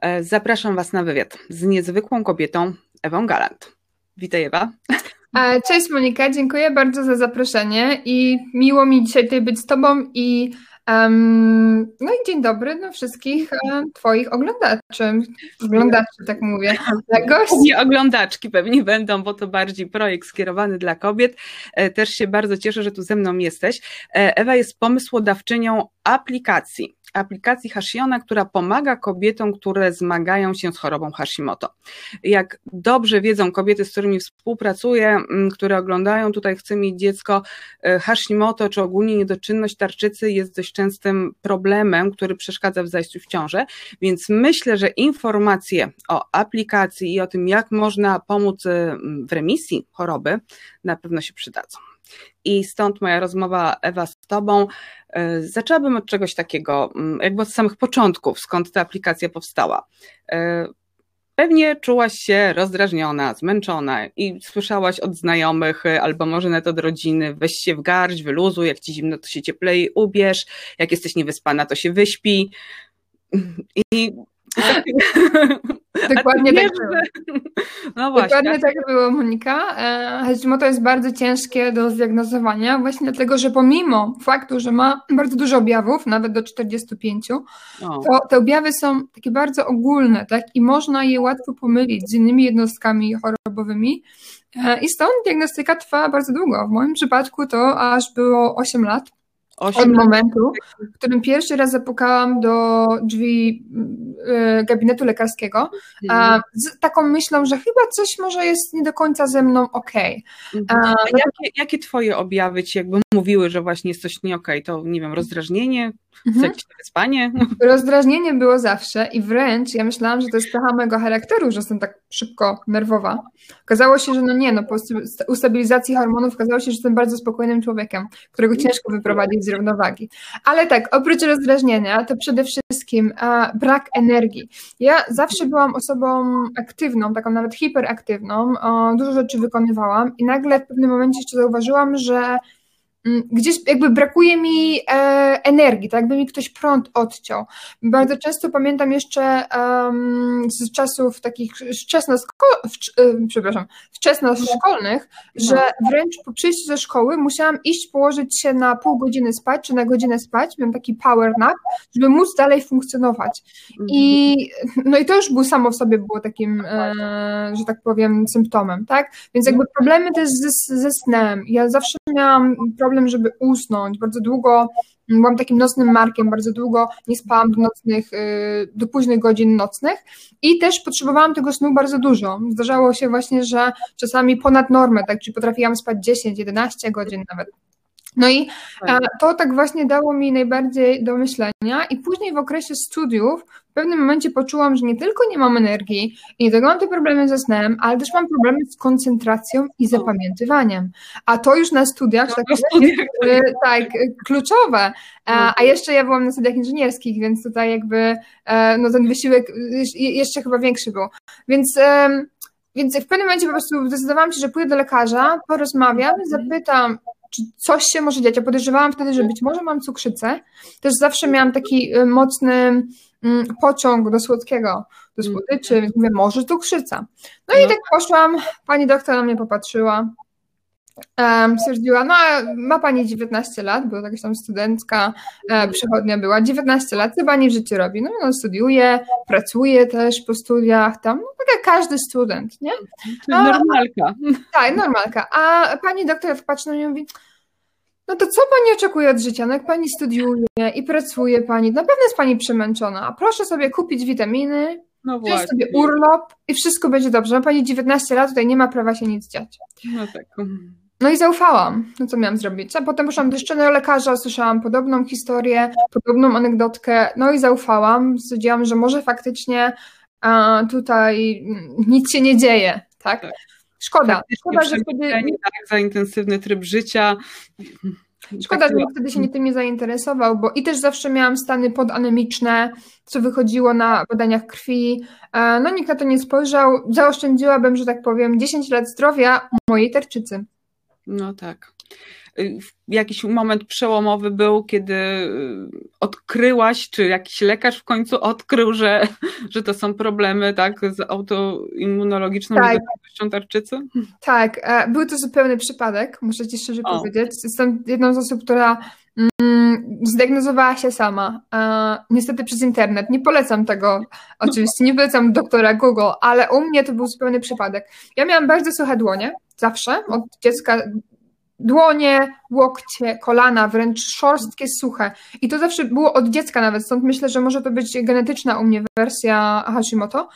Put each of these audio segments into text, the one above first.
E, zapraszam Was na wywiad z niezwykłą kobietą Ewą Galant. Witaj Ewa. E, cześć Monika, dziękuję bardzo za zaproszenie i miło mi dzisiaj tutaj być z Tobą i um, no i dzień dobry do wszystkich um, Twoich oglądaczy, oglądaczy tak mówię, Nie oglądaczki pewnie będą, bo to bardziej projekt skierowany dla kobiet. Też się bardzo cieszę, że tu ze mną jesteś. Ewa jest pomysłodawczynią aplikacji aplikacji Hashiona, która pomaga kobietom, które zmagają się z chorobą Hashimoto. Jak dobrze wiedzą kobiety, z którymi współpracuję, mm, które oglądają tutaj Chcę mieć dziecko, e, Hashimoto czy ogólnie niedoczynność tarczycy jest dość częstym problemem, który przeszkadza w zajściu w ciążę, więc myślę, że informacje o aplikacji i o tym, jak można pomóc e, w remisji choroby, na pewno się przydadzą. I stąd moja rozmowa, Ewa, z Tobą. E, zaczęłabym od czegoś takiego, mm, jakby od samych początków, skąd ta aplikacja powstała. E, pewnie czułaś się rozdrażniona, zmęczona i słyszałaś od znajomych e, albo może nawet od rodziny, weź się w garść, wyluzuj, jak ci zimno, to się cieplej ubierz, jak jesteś niewyspana, to się wyśpi. I Dokładnie tak było. No właśnie. Dokładnie tak było, Monika. Hashimoto jest bardzo ciężkie do zdiagnozowania, właśnie dlatego, że pomimo faktu, że ma bardzo dużo objawów, nawet do 45, to te objawy są takie bardzo ogólne, tak? I można je łatwo pomylić z innymi jednostkami chorobowymi. E, I stąd diagnostyka trwa bardzo długo. W moim przypadku to aż było 8 lat. Od momentu, w którym pierwszy raz zapukałam do drzwi y, gabinetu lekarskiego, mhm. z taką myślą, że chyba coś może jest nie do końca ze mną ok. Mhm. A, jakie, jakie twoje objawy ci jakby mówiły, że właśnie jest coś nie ok? To nie wiem, rozdrażnienie, mhm. jakieś wyspanie? Rozdrażnienie było zawsze i wręcz ja myślałam, że to jest cecha mojego charakteru, że jestem tak szybko nerwowa. Okazało się, że no nie, no po ustabilizacji hormonów okazało się, że jestem bardzo spokojnym człowiekiem, którego ciężko wyprowadzić z równowagi. Ale tak, oprócz rozdrażnienia, to przede wszystkim a, brak energii. Ja zawsze byłam osobą aktywną, taką nawet hiperaktywną, o, dużo rzeczy wykonywałam i nagle w pewnym momencie jeszcze zauważyłam, że gdzieś jakby brakuje mi e, energii, tak jakby mi ktoś prąd odciął. Bardzo często pamiętam jeszcze um, z czasów takich wczesno, w, przepraszam, wczesnoszkolnych, że no. wręcz po przyjściu ze szkoły musiałam iść położyć się na pół godziny spać, czy na godzinę spać, miałam taki power nap, żeby móc dalej funkcjonować. I no i to już było samo w sobie było takim, e, że tak powiem, symptomem, tak? Więc jakby problemy też ze, ze snem. Ja zawsze miałam problem problem, żeby usnąć. Bardzo długo byłam takim nocnym markiem, bardzo długo nie spałam do nocnych, y, do późnych godzin nocnych i też potrzebowałam tego snu bardzo dużo. Zdarzało się właśnie, że czasami ponad normę, tak, czyli potrafiłam spać 10-11 godzin nawet. No i tak. to tak właśnie dało mi najbardziej do myślenia i później w okresie studiów w pewnym momencie poczułam, że nie tylko nie mam energii i nie tylko mam te problemy ze snem, ale też mam problemy z koncentracją i zapamiętywaniem. A to już na studiach, no, tak, studiach. Jest, tak, kluczowe. A, a jeszcze ja byłam na studiach inżynierskich, więc tutaj jakby e, no ten wysiłek jeszcze chyba większy był. Więc więc w pewnym momencie po prostu zdecydowałam się, że pójdę do lekarza, porozmawiam, mhm. zapytam, czy coś się może dziać. Ja podejrzewałam wtedy, że być może mam cukrzycę. Też zawsze miałam taki y, mocny mm, pociąg do słodkiego, do słodyczy, więc mówię, może cukrzyca. No, no i tak poszłam, pani doktor na mnie popatrzyła, stwierdziła, no ma pani 19 lat, bo jakaś tam studencka e, przychodnia była, 19 lat, co pani w życiu robi? No, no studiuje, pracuje też po studiach tam, no tak jak każdy student, nie? A, normalka. Tak, normalka. A pani doktor patrzy na mnie i mówi, no to co pani oczekuje od życia? No jak pani studiuje i pracuje pani, na pewno jest pani przemęczona, a proszę sobie kupić witaminy, no wziąć sobie urlop i wszystko będzie dobrze. Ma pani 19 lat, tutaj nie ma prawa się nic dziać. No tak. No i zaufałam. No co miałam zrobić? A potem poszłam do lekarza, słyszałam podobną historię, podobną anegdotkę, no i zaufałam. Stwierdziłam, że może faktycznie a, tutaj nic się nie dzieje, tak? tak. Szkoda. Szkoda, że wtedy... Tak, za intensywny tryb życia. Szkoda, że wtedy się nie tym nie zainteresował, bo i też zawsze miałam stany podanemiczne, co wychodziło na badaniach krwi. E, no nikt na to nie spojrzał. Zaoszczędziłabym, że tak powiem, 10 lat zdrowia mojej tarczycy. No tak. jakiś moment przełomowy był, kiedy odkryłaś, czy jakiś lekarz w końcu odkrył, że, że to są problemy tak, z autoimmunologiczną tak. tarczycy? Tak, był to zupełny przypadek, muszę Ci szczerze o. powiedzieć. Jestem jedną z osób, która mm, zdiagnozowała się sama. niestety przez internet. Nie polecam tego, oczywiście, nie polecam doktora Google, ale u mnie to był zupełny przypadek. Ja miałam bardzo suche dłonie, zawsze, od dziecka dłonie, łokcie, kolana, wręcz szorstkie, suche. I to zawsze było od dziecka nawet, stąd myślę, że może to być genetyczna u mnie wersja Hashimoto.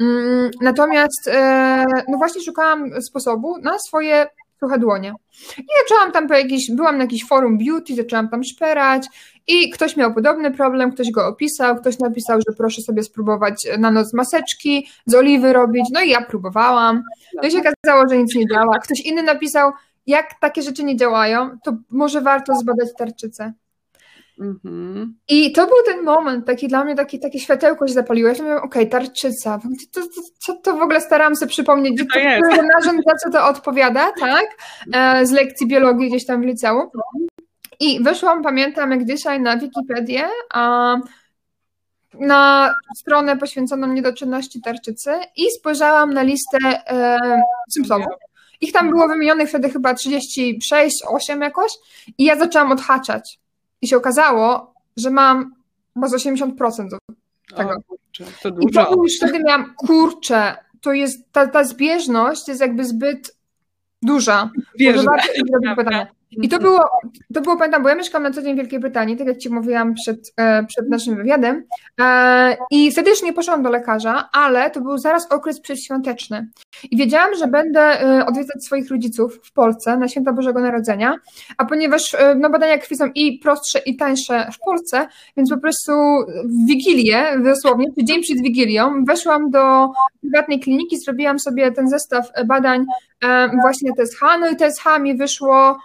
Mm, natomiast e, no właśnie szukałam sposobu na swoje suche dłonie. I zaczęłam tam po jakiś, byłam na jakiś forum beauty, zaczęłam tam szperać i ktoś miał podobny problem, ktoś go opisał, ktoś napisał, że proszę sobie spróbować na noc maseczki z oliwy robić, no i ja próbowałam, no i się okazało, że nic nie działa. Ktoś inny napisał, jak takie rzeczy nie działają, to może warto zbadać tarczycę. Mm-hmm. I to był ten moment, taki dla mnie taki, takie światełko się zapaliło. Ja mówię, okej, okay, tarczyca, to, to, co to w ogóle starałam sobie przypomnieć, gdzie to, jest? narząd, za co to odpowiada, tak? E, z lekcji biologii gdzieś tam w liceum. I wyszłam, pamiętam jak dzisiaj na Wikipedię, a na stronę poświęconą niedoczynności tarczycy i spojrzałam na listę e, symptomów. Ich tam było wymienionych wtedy chyba 36, 8 jakoś i ja zaczęłam odhaczać. I się okazało, że mam chyba z 80% tego. O, kurczę, to dużo. I to już wtedy miałam, kurczę, to jest, ta, ta zbieżność jest jakby zbyt duża. Warto zrobić pytanie. I to było, to było, pamiętam, bo ja mieszkam na co dzień w Wielkiej Brytanii, tak jak Ci mówiłam przed, e, przed naszym wywiadem. E, I wtedy już nie poszłam do lekarza, ale to był zaraz okres przedświąteczny. I wiedziałam, że będę e, odwiedzać swoich rodziców w Polsce na święta Bożego Narodzenia, a ponieważ no, badania krwi są i prostsze, i tańsze w Polsce, więc po prostu w Wigilię, dosłownie, czy dzień przed Wigilią, weszłam do prywatnej kliniki, zrobiłam sobie ten zestaw badań właśnie TSH, no i TSH mi wyszło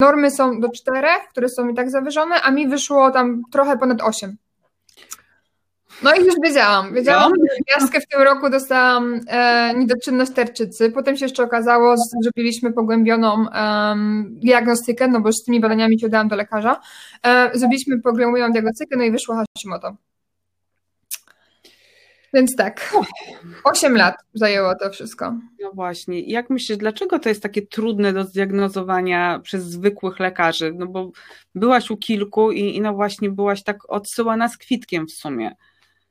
Normy są do czterech, które są i tak zawyżone, a mi wyszło tam trochę ponad osiem. No i już wiedziałam. Wiedziałam, no. że gwiazdkę w tym roku dostałam e, niedoczynność terczycy. Potem się jeszcze okazało, że zrobiliśmy pogłębioną e, diagnostykę, no bo z tymi badaniami się udałam do lekarza. E, zrobiliśmy pogłębioną diagnostykę, no i wyszło Hashimoto. Więc tak, 8 lat zajęło to wszystko. No właśnie. Jak myślisz, dlaczego to jest takie trudne do zdiagnozowania przez zwykłych lekarzy? No bo byłaś u kilku i, i no właśnie byłaś tak odsyłana z kwitkiem w sumie.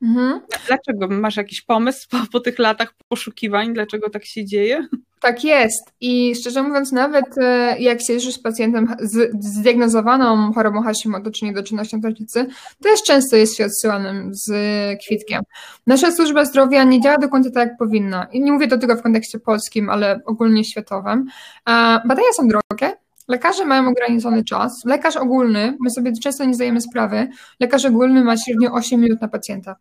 Mhm. Dlaczego? Masz jakiś pomysł po, po, tych latach poszukiwań, dlaczego tak się dzieje? Tak jest. I szczerze mówiąc, nawet e, jak się już z pacjentem z zdiagnozowaną chorobą Hashimoto czy niedoczynnością tarczycy, też często jest się odsyłanym z kwitkiem. Nasza służba zdrowia nie działa do końca tak, jak powinna. I nie mówię do tego w kontekście polskim, ale ogólnie światowym. Badania są drogie, Lekarze mają ograniczony czas. Lekarz ogólny, my sobie często nie zdajemy sprawy, lekarz ogólny ma średnio 8 minut na pacjenta.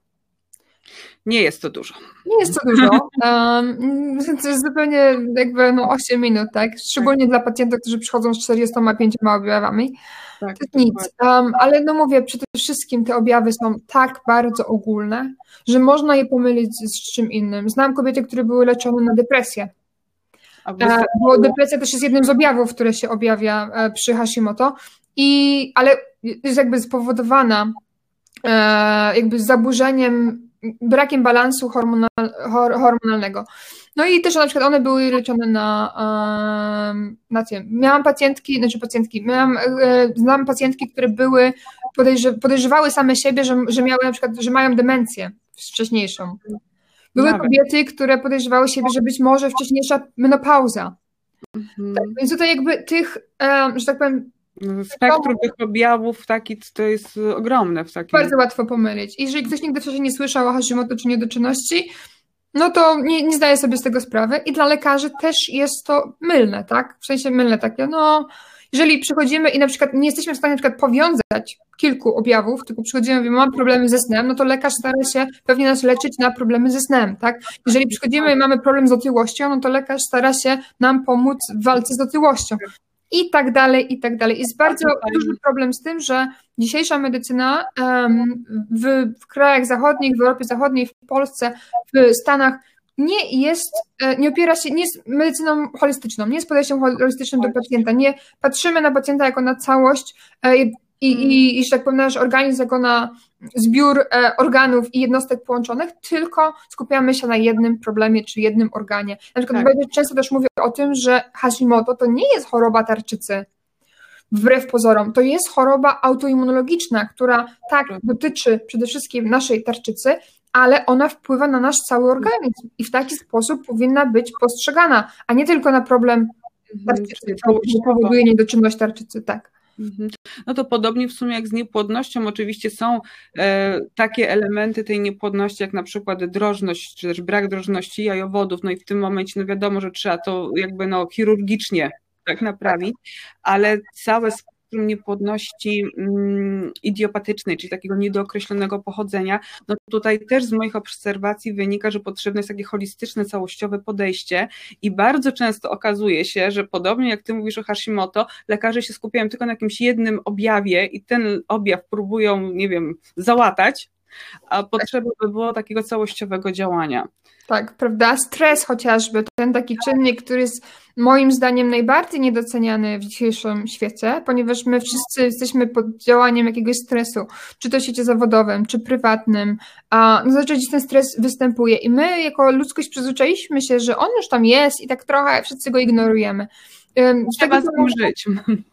Nie jest to dużo. Nie jest to dużo. Um, to jest zupełnie jakby no 8 minut, tak? Szczególnie tak. dla pacjentów, którzy przychodzą z 45 objawami. Tak, to nic. Um, ale no mówię, przede wszystkim te objawy są tak bardzo ogólne, że można je pomylić z czym innym. Znam kobiety, które były leczone na depresję E, bo depresja też jest jednym z objawów, które się objawia e, przy Hashimoto, i, ale jest jakby spowodowana e, jakby zaburzeniem, brakiem balansu hormonal, hormonalnego. No i też na przykład one były leczone na, na tym. Miałam pacjentki, znaczy pacjentki, miałam, znam pacjentki, które były, podejrze, podejrzewały same siebie, że, że miały na przykład, że mają demencję wcześniejszą. Były Nawet. kobiety, które podejrzewały siebie, że być może wcześniejsza menopauza. Mhm. Tak, więc tutaj jakby tych, że tak powiem, Spektrum tych objawów taki, to jest ogromne w takim. Bardzo łatwo pomylić. Jeżeli ktoś nigdy wcześniej nie słyszał o Hashimoto czy niedoczynności, no to nie, nie zdaje sobie z tego sprawy i dla lekarzy też jest to mylne, tak? W sensie mylne takie, no jeżeli przychodzimy i na przykład nie jesteśmy w stanie na przykład powiązać kilku objawów, tylko przychodzimy i mówimy, mam problemy ze snem, no to lekarz stara się pewnie nas leczyć na problemy ze snem, tak? Jeżeli przychodzimy i mamy problem z otyłością, no to lekarz stara się nam pomóc w walce z otyłością. I tak dalej, i tak dalej. Jest bardzo duży problem z tym, że dzisiejsza medycyna w, w krajach zachodnich, w Europie Zachodniej, w Polsce, w Stanach nie jest, e, nie opiera się, nie jest medycyną holistyczną, nie jest podejściem holistycznym do pacjenta. Nie patrzymy na pacjenta jako na całość e, i, i, i że tak powiem, nasz organizm jako na zbiór e, organów i jednostek połączonych, tylko skupiamy się na jednym problemie czy jednym organie. Na przykład tak. często też mówię o tym, że Hashimoto to nie jest choroba tarczycy, wbrew pozorom. To jest choroba autoimmunologiczna, która tak, tak dotyczy przede wszystkim naszej tarczycy, ale ona wpływa na nasz cały organizm i w taki sposób powinna być postrzegana, a nie tylko na problem mhm, tarczycy, który powoduje niedoczynność tarczycy, tak. Mhm. No to podobnie w sumie jak z niepłodnością, oczywiście są e, takie elementy tej niepłodności, jak na przykład drożność, czy też brak drożności jajowodów, no i w tym momencie no wiadomo, że trzeba to jakby no chirurgicznie tak naprawić, ale całe spektrum niepłodności mm, idiopatycznej, czyli takiego niedookreślonego pochodzenia, no tutaj też z moich obserwacji wynika, że potrzebne jest takie holistyczne, całościowe podejście i bardzo często okazuje się, że podobnie jak ty mówisz o Hashimoto, lekarze się skupiają tylko na jakimś jednym objawie i ten objaw próbują, nie wiem, załatać, a potrzeba by było takiego całościowego działania. Tak, prawda? Stres chociażby, ten taki czynnik, który jest moim zdaniem najbardziej niedoceniany w dzisiejszym świecie, ponieważ my wszyscy jesteśmy pod działaniem jakiegoś stresu, czy to w świecie zawodowym, czy prywatnym, a no znaczy, gdzie ten stres występuje i my jako ludzkość przyzwyczailiśmy się, że on już tam jest i tak trochę wszyscy go ignorujemy. Trzeba z tym żyć.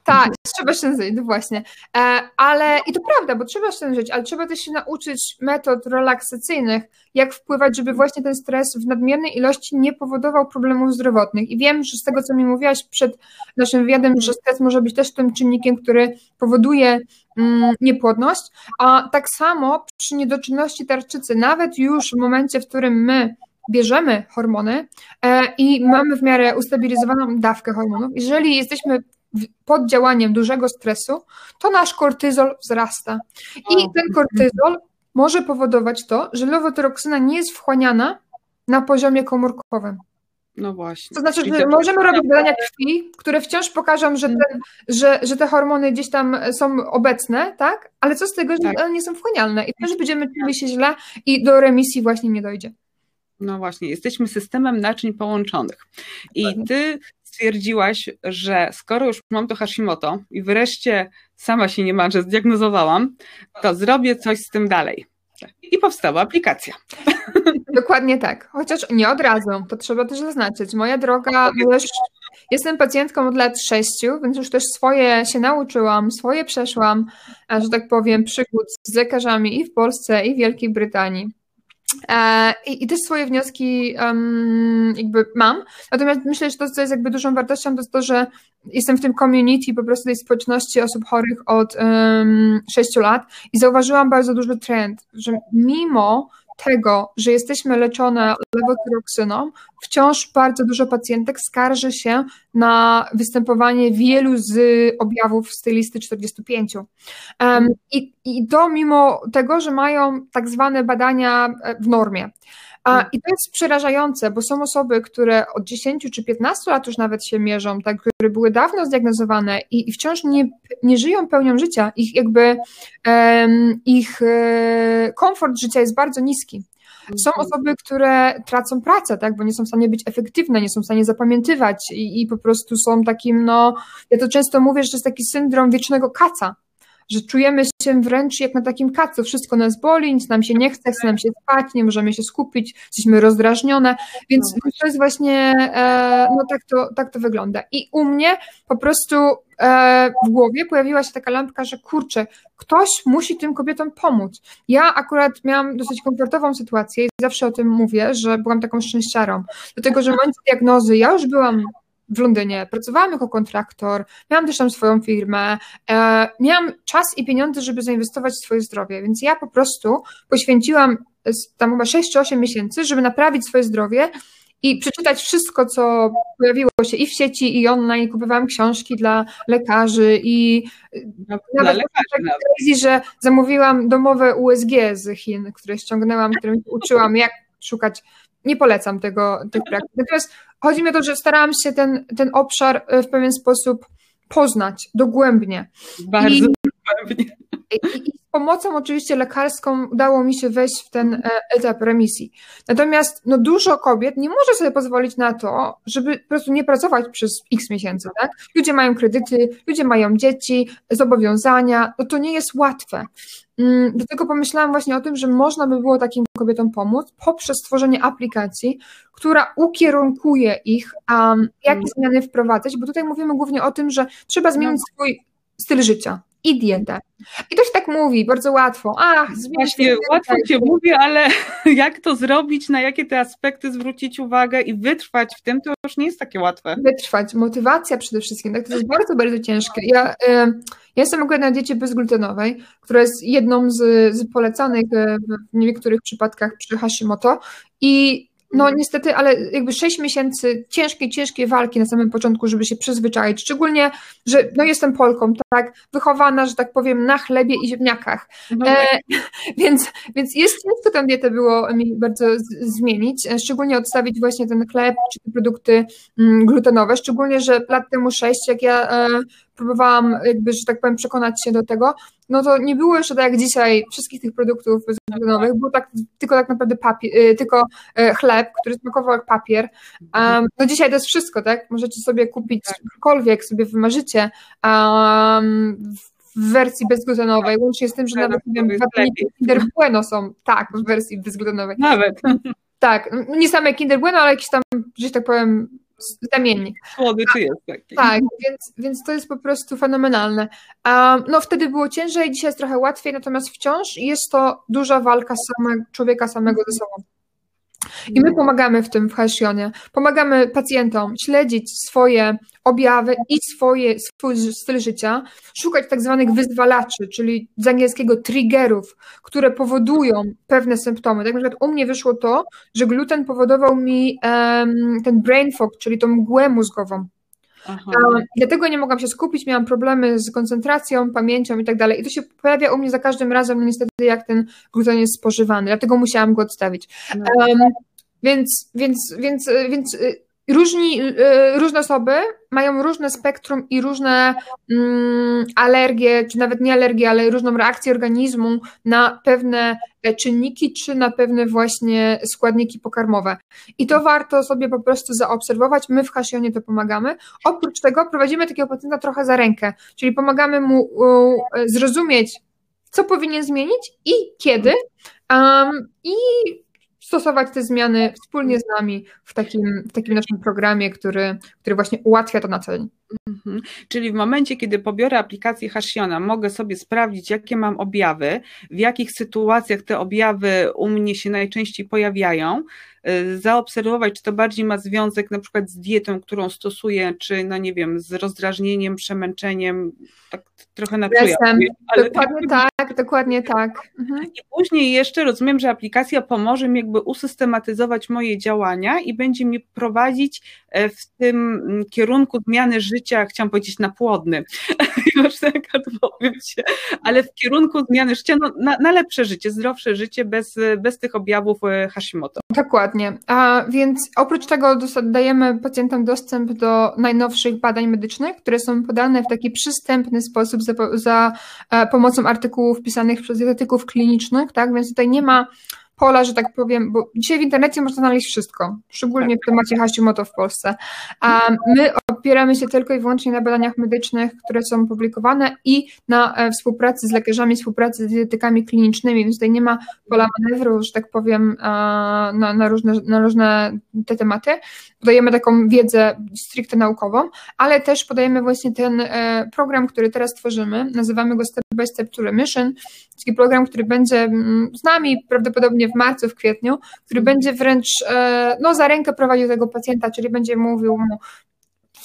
Tak, trzeba się żyć, no właśnie. E, ale i to prawda, bo trzeba się żyć, ale trzeba też się nauczyć metod relaksacyjnych, jak wpływać, żeby właśnie ten stres w nadmiernej ilości nie powodował problemów zdrowotnych. I wiem, że z tego, co mi mówiłaś przed naszym wywiadem, że stres może być też tym czynnikiem, który powoduje mm, niepłodność, a tak samo przy niedoczynności tarczycy, nawet już w momencie, w którym my bierzemy hormony e, i mamy w miarę ustabilizowaną dawkę hormonów, jeżeli jesteśmy pod działaniem dużego stresu, to nasz kortyzol wzrasta. I ten kortyzol może powodować to, że lewotyroksyna nie jest wchłaniana na poziomie komórkowym. No właśnie. To znaczy, że możemy robić badania krwi, które wciąż pokażą, że, ten, że, że te hormony gdzieś tam są obecne, tak? Ale co z tego, że tak. one nie są wchłanialne i też będziemy czuli się źle i do remisji właśnie nie dojdzie. No właśnie, jesteśmy systemem naczyń połączonych. I ty stwierdziłaś, że skoro już mam to Hashimoto i wreszcie sama się niemalże zdiagnozowałam, to zrobię coś z tym dalej. I powstała aplikacja. Dokładnie tak. Chociaż nie od razu, to trzeba też zaznaczyć. Moja droga, już jestem pacjentką od lat sześciu, więc już też swoje się nauczyłam, swoje przeszłam, że tak powiem, przygód z lekarzami i w Polsce, i w Wielkiej Brytanii. E, I, I, też swoje wnioski um, jakby mam. Natomiast myślę, że to, co jest jakby dużą wartością, to jest to, że jestem w tym community po prostu tej społeczności osób chorych od um, 6 lat i zauważyłam bardzo duży trend, że mimo tego, że jesteśmy leczone lewotyroksyną, wciąż bardzo dużo pacjentek skarży się na występowanie wielu z objawów z tej listy 45. Um, i, I to mimo tego, że mają tak zwane badania e, w normie. A, I to jest przerażające, bo są osoby, które od 10 czy 15 lat już nawet się mierzą, tak, które były dawno zdiagnozowane i, i wciąż nie, nie żyją pełnią życia. Ich jakby um, ich e, komfort życia jest bardzo niski. Są mhm. osoby, które tracą pracę, tak, bo nie są w stanie być efektywne, nie są w stanie zapamiętywać i, i po prostu są takim, no, ja to często mówię, że to jest taki syndrom wiecznego kaca, że czujemy się wręcz jak na takim kacu, wszystko nas boli, nic nam się nie chce, chce nam się spać, nie możemy się skupić, jesteśmy rozdrażnione, więc no to jest właśnie, e, no tak to, tak to wygląda. I u mnie po prostu e, w głowie pojawiła się taka lampka, że kurczę, ktoś musi tym kobietom pomóc. Ja akurat miałam dosyć komfortową sytuację i zawsze o tym mówię, że byłam taką szczęściarą, dlatego że w momencie diagnozy ja już byłam w Londynie, pracowałam jako kontraktor, miałam też tam swoją firmę, e, miałam czas i pieniądze, żeby zainwestować w swoje zdrowie, więc ja po prostu poświęciłam tam chyba 6 czy 8 miesięcy, żeby naprawić swoje zdrowie i przeczytać wszystko, co pojawiło się i w sieci, i online. Kupowałam książki dla lekarzy i no, nawet lekarzy, tak crazy, że zamówiłam domowe USG z Chin, które ściągnęłam, którym uczyłam, jak szukać nie polecam tego, tych praktyk. Natomiast chodzi mi o to, że starałam się ten, ten obszar e, w pewien sposób poznać dogłębnie. Bardzo I, dogłębnie. I, i pomocą oczywiście lekarską udało mi się wejść w ten e, etap remisji. Natomiast no, dużo kobiet nie może sobie pozwolić na to, żeby po prostu nie pracować przez x miesięcy. Tak? Ludzie mają kredyty, ludzie mają dzieci, zobowiązania, no to nie jest łatwe. Mm, dlatego pomyślałam właśnie o tym, że można by było takim kobietom pomóc poprzez stworzenie aplikacji, która ukierunkuje ich, um, jakie mhm. zmiany wprowadzać, bo tutaj mówimy głównie o tym, że trzeba zmienić no. swój styl życia i dietę. I to się tak mówi, bardzo łatwo. Ach, Właśnie łatwo się mówi, ale jak to zrobić, na jakie te aspekty zwrócić uwagę i wytrwać w tym, to już nie jest takie łatwe. Wytrwać, motywacja przede wszystkim, tak? to jest bardzo, bardzo ciężkie. Ja, y, ja jestem akurat na diecie bezglutenowej, która jest jedną z, z polecanych e, w niektórych przypadkach przy Hashimoto i no niestety, ale jakby sześć miesięcy ciężkiej, ciężkiej walki na samym początku, żeby się przyzwyczaić, szczególnie, że no jestem Polką, tak, wychowana, że tak powiem, na chlebie i ziemniakach, no e, tak. więc, więc jest ciężko tę dietę było mi bardzo zmienić, e, szczególnie odstawić właśnie ten chleb, czy te produkty mm, glutenowe, szczególnie, że lat temu sześć, jak ja e, próbowałam jakby, że tak powiem, przekonać się do tego, no to nie było jeszcze tak jak dzisiaj wszystkich tych produktów bezglutenowych, było tak, tylko tak naprawdę papier, y, tylko y, chleb, który smakował jak papier. Um, no dzisiaj to jest wszystko, tak? Możecie sobie kupić tak. cokolwiek sobie wymarzycie um, w wersji bezglutenowej, łącznie z tym, że nawet nie wiem, Kinder Bueno są, tak, w wersji bezglutenowej. Nawet. Tak, nie same Kinder Bueno, ale jakieś tam, że tak powiem, zamiennik. Słodyczy jest taki. Tak, więc, więc to jest po prostu fenomenalne. Um, no wtedy było ciężej, dzisiaj jest trochę łatwiej, natomiast wciąż jest to duża walka same, człowieka samego ze sobą. I my pomagamy w tym w Halcyonie. Pomagamy pacjentom śledzić swoje objawy i swoje, swój styl życia, szukać tak zwanych wyzwalaczy, czyli z angielskiego triggerów, które powodują pewne symptomy. Tak na przykład u mnie wyszło to, że gluten powodował mi um, ten brain fog, czyli tą mgłę mózgową. Aha. dlatego nie mogłam się skupić, miałam problemy z koncentracją, pamięcią i tak dalej. I to się pojawia u mnie za każdym razem, no niestety, jak ten gluten jest spożywany. Dlatego musiałam go odstawić. No. Um, więc, więc, więc, więc y, różni, y, różne osoby mają różne spektrum i różne mm, alergie, czy nawet nie alergie, ale różną reakcję organizmu na pewne czynniki, czy na pewne właśnie składniki pokarmowe. I to warto sobie po prostu zaobserwować. My w Hasionie to pomagamy. Oprócz tego prowadzimy takiego pacjenta trochę za rękę, czyli pomagamy mu zrozumieć, co powinien zmienić i kiedy. Um, I stosować te zmiany wspólnie z nami w takim, w takim naszym programie, który, który właśnie ułatwia to na co dzień. Mhm. Czyli w momencie, kiedy pobiorę aplikację Hashiona, mogę sobie sprawdzić, jakie mam objawy, w jakich sytuacjach te objawy u mnie się najczęściej pojawiają, zaobserwować, czy to bardziej ma związek na przykład z dietą, którą stosuję, czy no nie wiem, z rozdrażnieniem, przemęczeniem, tak trochę na czuja. Ale dokładnie tak, tak, dokładnie tak. Mhm. I później jeszcze rozumiem, że aplikacja pomoże mi jakby usystematyzować moje działania i będzie mi prowadzić e, w tym mm, kierunku zmiany życia, chciałam powiedzieć na płodny, już tak odpowiem się, ale w kierunku zmiany życia no, na, na, lepsze życie, zdrowsze życie bez, bez tych objawów e, Hashimoto. Dokładnie. A więc oprócz tego dajemy pacjentom dostęp do najnowszych badań medycznych, które są podane w taki przystępny sposób za, za e, pomocą artykułów pisanych przez dietetyków klinicznych, tak? Więc tutaj nie ma pola, że tak powiem, bo dzisiaj w internecie można znaleźć wszystko, szczególnie w temacie Hashimoto w Polsce. A my opieramy się tylko i wyłącznie na badaniach medycznych, które są publikowane i na e, współpracy z lekarzami, współpracy z dietetykami klinicznymi, więc tutaj nie ma pola manewru, że tak powiem, na, na, różne, na różne te tematy. Podajemy taką wiedzę stricte naukową, ale też podajemy właśnie ten e, program, który teraz tworzymy, nazywamy go Step by Step to Remission, taki program, który będzie mm, z nami prawdopodobnie w marcu, w kwietniu, który będzie wręcz e, no, za rękę prowadził tego pacjenta, czyli będzie mówił mu,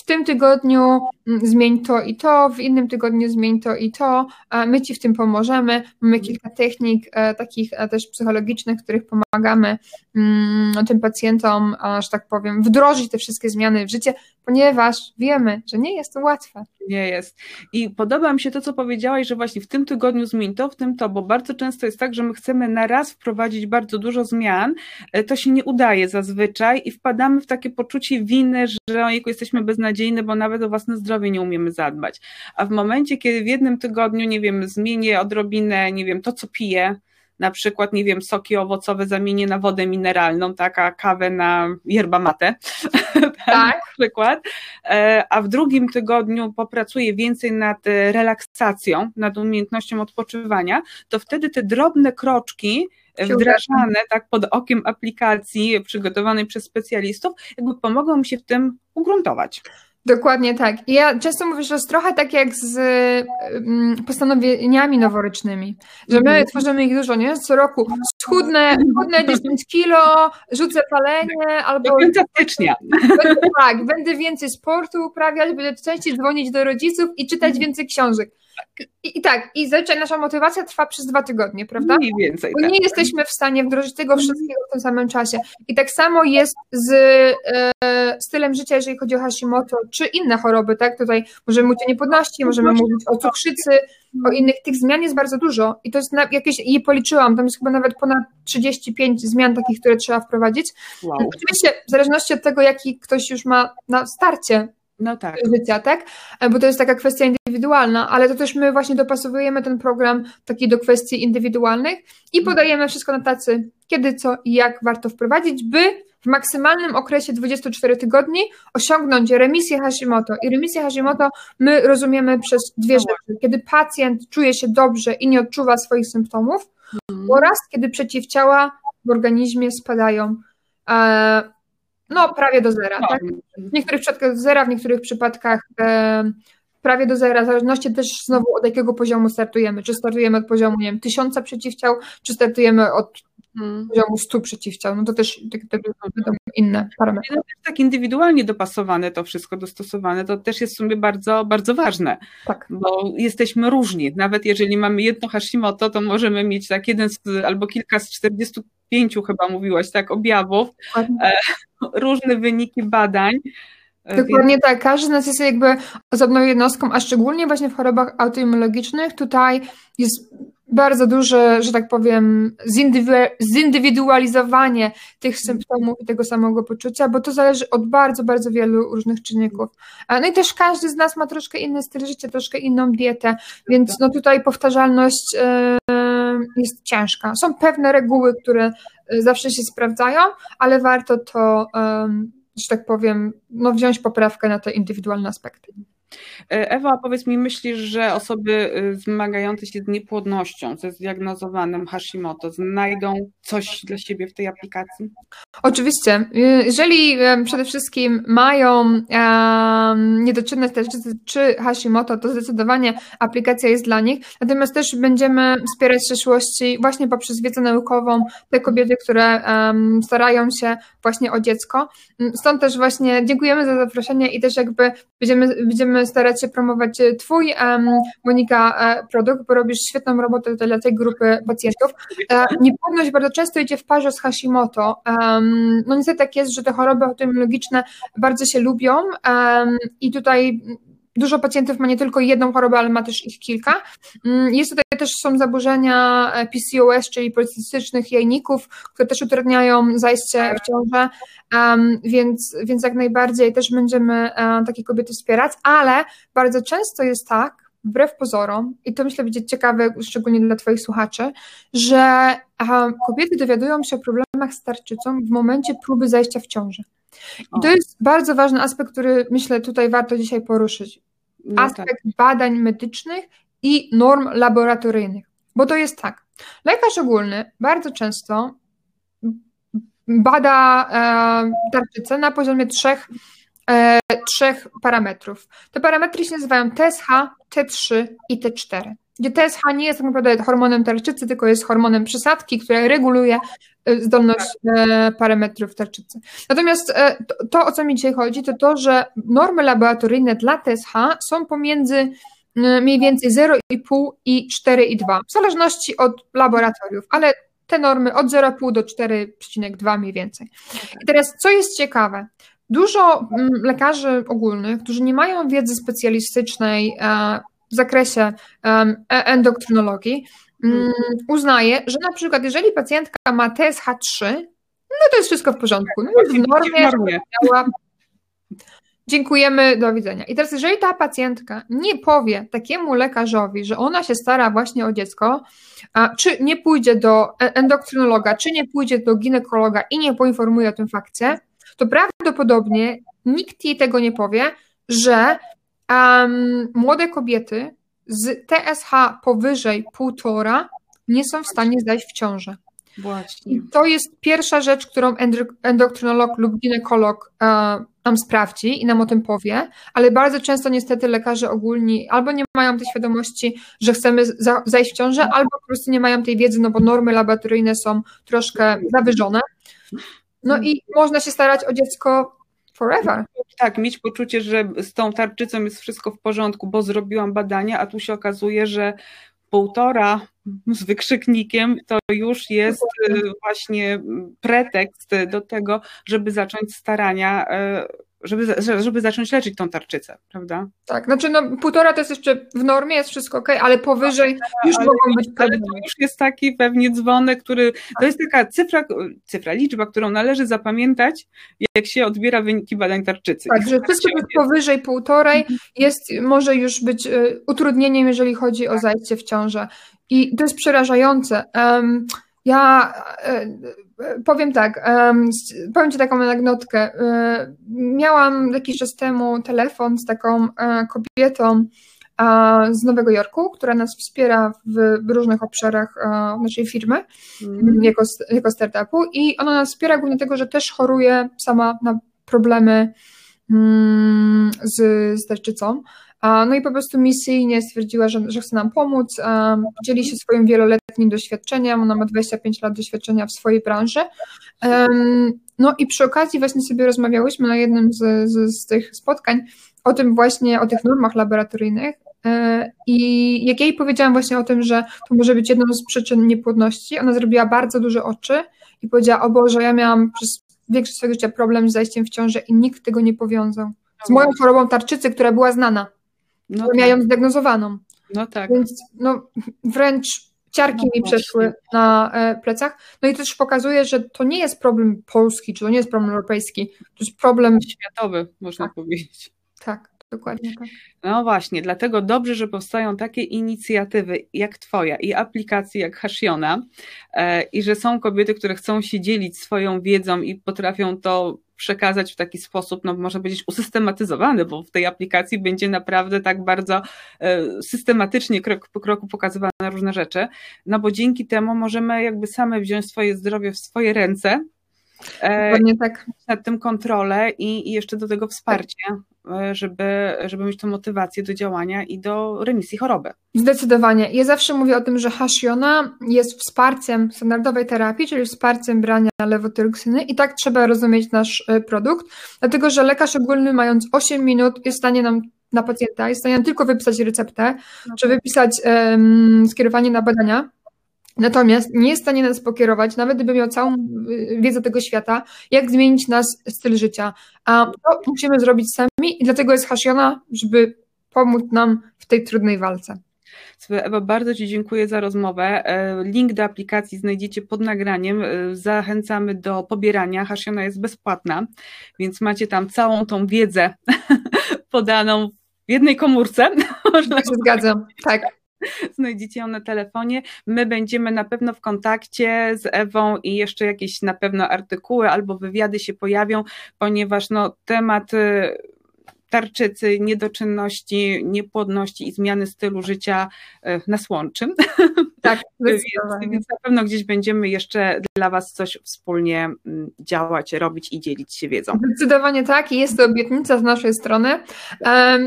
tym tygodniu mm, zmień to i to, w innym tygodniu zmień to i to, my Ci w tym pomożemy. Mamy kilka technik e, takich e, też psychologicznych, których pomagamy mm, tym pacjentom, że tak powiem, wdrożyć te wszystkie zmiany w życie, ponieważ wiemy, że nie jest to łatwe. Nie jest. I podoba mi się to, co powiedziałaś, że właśnie w tym tygodniu zmień to, w tym to, bo bardzo często jest tak, że my chcemy na raz wprowadzić bardzo dużo zmian, e, to się nie udaje zazwyczaj i wpadamy w takie poczucie winy, że ojejku, jesteśmy beznadziejni, bo nawet o własne zdrowie nie umiemy zadbać. A w momencie, kiedy w jednym tygodniu, nie wiem, zmienię odrobinę, nie wiem, to, co piję, na przykład, nie wiem, soki owocowe zamienię na wodę mineralną, tak, a kawę na yerba mate, tak. na przykład, e, a w drugim tygodniu popracuję więcej nad e, relaksacją, nad umiejętnością odpoczywania, to wtedy te drobne kroczki wdrażane tak pod okiem aplikacji przygotowanej przez specjalistów, jakby pomogą mi się w tym ugruntować. Dokładnie tak. I ja często mówię, że jest trochę tak jak z mm, postanowieniami noworocznymi, że my mm. tworzymy ich dużo, nie? Co roku schudnę, schudnę 10 kilo, rzucę palenie, albo... Fantastycznie. Tak, będę więcej sportu uprawiać, będę częściej dzwonić do rodziców i czytać mm. więcej książek. I, I, tak, i zazwyczaj nasza motywacja trwa przez dwa tygodnie, prawda? Mniej więcej. Bo tak. nie jesteśmy w stanie wdrożyć tego mhm. wszystkiego w tym samym czasie. I tak samo jest z e, stylem życia, jeżeli chodzi o Hashimoto, czy inne choroby, tak? Tutaj możemy mówić o niepłodności, możemy mówić o cukrzycy, o innych. Tych zmian jest bardzo dużo i to jest na, jakieś, i policzyłam, tam jest chyba nawet ponad 35 zmian takich, które trzeba wprowadzić. Wow. Oczywiście w zależności od tego, jaki ktoś już ma na starcie no tak. życia, tak? E, bo to jest taka kwestia indywidualna, ale to też my właśnie dopasowujemy ten program taki do kwestii indywidualnych i mhm. podajemy wszystko na tacy, kiedy, co i jak warto wprowadzić, by w maksymalnym okresie 24 tygodni osiągnąć remisję Hashimoto. I remisję Hashimoto my rozumiemy przez dwie no rzeczy. Kiedy pacjent czuje się dobrze i nie odczuwa swoich symptomów mhm. oraz kiedy przeciwciała w organizmie spadają. No, prawie do zera, tak? W niektórych przypadkach do zera, w niektórych przypadkach e, prawie do zera, w zależności też znowu od jakiego poziomu startujemy. Czy startujemy od poziomu, nie wiem, tysiąca przeciwciał, czy startujemy od hmm. poziomu stu przeciwciał. No to też tak, tak, inne parametry. No, tak indywidualnie dopasowane to wszystko, dostosowane, to też jest w sumie bardzo, bardzo ważne. Tak. Bo jesteśmy różni. Nawet jeżeli mamy jedno Hashimoto, to możemy mieć tak jeden z, albo kilka z 45 chyba mówiłaś, tak, objawów. E, różne wyniki badań. Dokładnie Więc... tak, każdy z nas jest jakby osobną jednostką, a szczególnie właśnie w chorobach autoimmunologicznych tutaj jest bardzo duże, że tak powiem, zindywidualizowanie tych symptomów i tego samego poczucia, bo to zależy od bardzo, bardzo wielu różnych czynników. No i też każdy z nas ma troszkę inny styl życia, troszkę inną dietę, więc no tutaj powtarzalność jest ciężka. Są pewne reguły, które zawsze się sprawdzają, ale warto to, że tak powiem, no wziąć poprawkę na te indywidualne aspekty. E, Ewa, powiedz mi, myślisz, że osoby y, zmagające się z niepłodnością, ze zdiagnozowanym Hashimoto, znajdą coś dla siebie w tej aplikacji? Oczywiście. Y, jeżeli przede wszystkim mają niedoczynne tarczycy czy Hashimoto, to zdecydowanie aplikacja jest dla nich. Natomiast też będziemy wspierać w przyszłości właśnie poprzez wiedzę naukową te kobiety, które starają się właśnie o dziecko. Stąd też właśnie dziękujemy za zaproszenie i też jakby będziemy, będziemy będziemy starać się promować e, Twój, Monika, e, produkt, bo robisz świetną robotę dla tej grupy pacjentów. E, niepłodność bardzo często idzie w parze z Hashimoto. No niestety tak jest, że te choroby autoimmunologiczne bardzo się lubią i tutaj Dużo pacjentów ma nie tylko jedną chorobę, ale ma też ich kilka. Mm, jest tutaj też są zaburzenia PCOS, czyli policystycznych jajników, które też utrudniają zajście w ciążę, um, więc, więc jak najbardziej też będziemy um, takie kobiety wspierać, ale bardzo często jest tak, wbrew pozorom, i to myślę będzie ciekawe, szczególnie dla Twoich słuchaczy, że um, kobiety dowiadują się o problemach z tarczycą w momencie próby zajścia w ciążę. I to jest bardzo ważny aspekt, który myślę tutaj warto dzisiaj poruszyć. No aspekt tak. badań medycznych i norm laboratoryjnych. Bo to jest tak. Lekarz ogólny bardzo często bada e, tarczycę na poziomie trzech, e, trzech parametrów. Te parametry się nazywają TSH, T3 i T4 gdzie TSH nie jest tak naprawdę hormonem tarczycy, tylko jest hormonem przysadki, która reguluje e, zdolność e, parametrów tarczycy. Natomiast e, to, o co mi dzisiaj chodzi, to to, że normy laboratoryjne dla TSH są pomiędzy mniej więcej 0,5 i 4,2, w zależności od laboratoriów, ale te normy od 0,5 do 4,2 mniej więcej. I teraz, co jest ciekawe, dużo mm, lekarzy ogólnych, którzy nie mają wiedzy specjalistycznej w zakresie e, endokrynologii, mm, mhm. uznaje, że na przykład jeżeli pacjentka ma TSH3, no to jest wszystko w porządku. No jest w normie, normie. Dziękujemy, do widzenia. I teraz, jeżeli ta pacjentka nie powie takiemu lekarzowi, że ona się stara właśnie o dziecko, a czy nie pójdzie do e, endokrynologa, czy nie pójdzie do ginekologa i nie poinformuje o tym fakcie, to prawdopodobnie nikt jej tego nie powie, że um, młode kobiety z TSH powyżej półtora nie są w stanie zdać w ciążę. Właśnie. I to jest pierwsza rzecz, którą endokrynolog lub ginekolog e, nam sprawdzi i nam o tym powie, ale bardzo często niestety lekarze ogólni albo nie mają tej świadomości, że chcemy za, zajść w ciążę, albo po prostu nie mają tej wiedzy, no bo normy laboratoryjne są troszkę zawyżone. No i można się starać o dziecko forever. Tak, mieć poczucie, że z tą tarczycą jest wszystko w porządku, bo zrobiłam badania, a tu się okazuje, że półtora z wykrzyknikiem to już jest y, właśnie pretekst do tego, żeby zacząć starania y, żeby, żeby zacząć leczyć tą tarczycę, prawda? Tak, znaczy no półtora to jest jeszcze w normie, jest wszystko ok, ale powyżej już ale, mogą być problemy. Ale to już jest taki pewnie dzwonek, który, to jest taka cyfra, cyfra, liczba, którą należy zapamiętać, jak się odbiera wyniki badań tarczycy. Tak, że wszystko jest powyżej półtorej mhm. jest, może już być y, utrudnieniem, jeżeli chodzi o zajście w ciążę. I to jest przerażające. Um, ja e, powiem tak, powiem Ci taką anegdotkę. E, miałam jakiś czas temu telefon z taką e, kobietą z Nowego Jorku, która nas wspiera w różnych obszarach naszej firmy mm. jako, jako startupu i ona nas wspiera głównie tego, że też choruje sama na problemy mm, z, z tarczycą. No i po prostu misyjnie stwierdziła, że, że chce nam pomóc, dzieli się swoim wieloletnim doświadczeniem, ona ma 25 lat doświadczenia w swojej branży. No i przy okazji właśnie sobie rozmawiałyśmy na jednym z, z, z tych spotkań o tym właśnie, o tych normach laboratoryjnych, e, i jak jej powiedziałam właśnie o tym, że to może być jedną z przyczyn niepłodności, ona zrobiła bardzo duże oczy i powiedziała, o Boże, ja miałam przez większość swojego życia problem z zajściem w ciążę i nikt tego nie powiązał. Z moją chorobą tarczycy, która była znana no tak. zdiagnozowaną. No tak. Więc no, wręcz ciarki no mi przeszły na e, plecach. No i też pokazuje, że to nie jest problem polski, czy to nie jest problem europejski, to jest problem światowy, można tak. powiedzieć. Tak, dokładnie tak. No właśnie, dlatego dobrze, że powstają takie inicjatywy jak Twoja i aplikacje jak Hashiona e, i że są kobiety, które chcą się dzielić swoją wiedzą i potrafią to przekazać w taki sposób, no można powiedzieć, usystematyzowany, bo w tej aplikacji będzie naprawdę tak bardzo e, systematycznie, krok po kroku pokazywane różne rzeczy, no bo dzięki temu możemy jakby same wziąć swoje zdrowie w swoje ręce, Dokładnie tak. nad tym kontrolę i, i jeszcze do tego wsparcie, e, żeby, żeby mieć tę motywację do działania i do remisji choroby. Zdecydowanie. Ja zawsze mówię o tym, że Hashiona jest wsparciem standardowej terapii, czyli wsparciem brania lewotyroksyny i tak trzeba rozumieć nasz e, produkt, dlatego że lekarz ogólny mając 8 minut jest w stanie nam na pacjenta, jest w stanie nam tylko wypisać receptę, no. czy wypisać um, skierowanie na badania, Natomiast nie jest w stanie nas pokierować, nawet gdyby miał całą y, wiedzę tego świata, jak zmienić nas styl życia. A to musimy zrobić sami i dlatego jest Hashiona, żeby pomóc nam w tej trudnej walce. Ewa, bardzo Ci dziękuję za rozmowę. E, link do aplikacji znajdziecie pod nagraniem. E, zachęcamy do pobierania. Hashiona jest bezpłatna, więc macie tam całą tą wiedzę podaną w jednej komórce. Można tak się zgadzam, tak. Znajdziecie ją na telefonie. My będziemy na pewno w kontakcie z Ewą i jeszcze jakieś na pewno artykuły albo wywiady się pojawią, ponieważ no, temat y, tarczycy, niedoczynności, niepłodności i zmiany stylu życia y, nas łączy. Tak, więc, więc na pewno gdzieś będziemy jeszcze dla Was coś wspólnie działać, robić i dzielić się wiedzą. Zdecydowanie tak i jest to obietnica z naszej strony.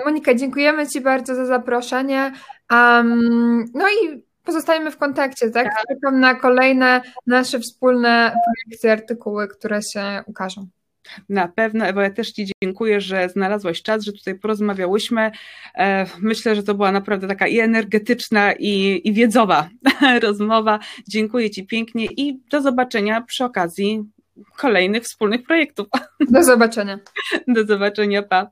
Monika, dziękujemy Ci bardzo za zaproszenie. Um, no i pozostajemy w kontakcie, tak? tak? Czekam na kolejne nasze wspólne projekty, artykuły, które się ukażą. Na pewno, Ewa, ja też Ci dziękuję, że znalazłaś czas, że tutaj porozmawiałyśmy. E, myślę, że to była naprawdę taka i energetyczna, i, i wiedzowa rozmowa. Dziękuję Ci pięknie i do zobaczenia przy okazji kolejnych wspólnych projektów. Do zobaczenia. Do zobaczenia, pa.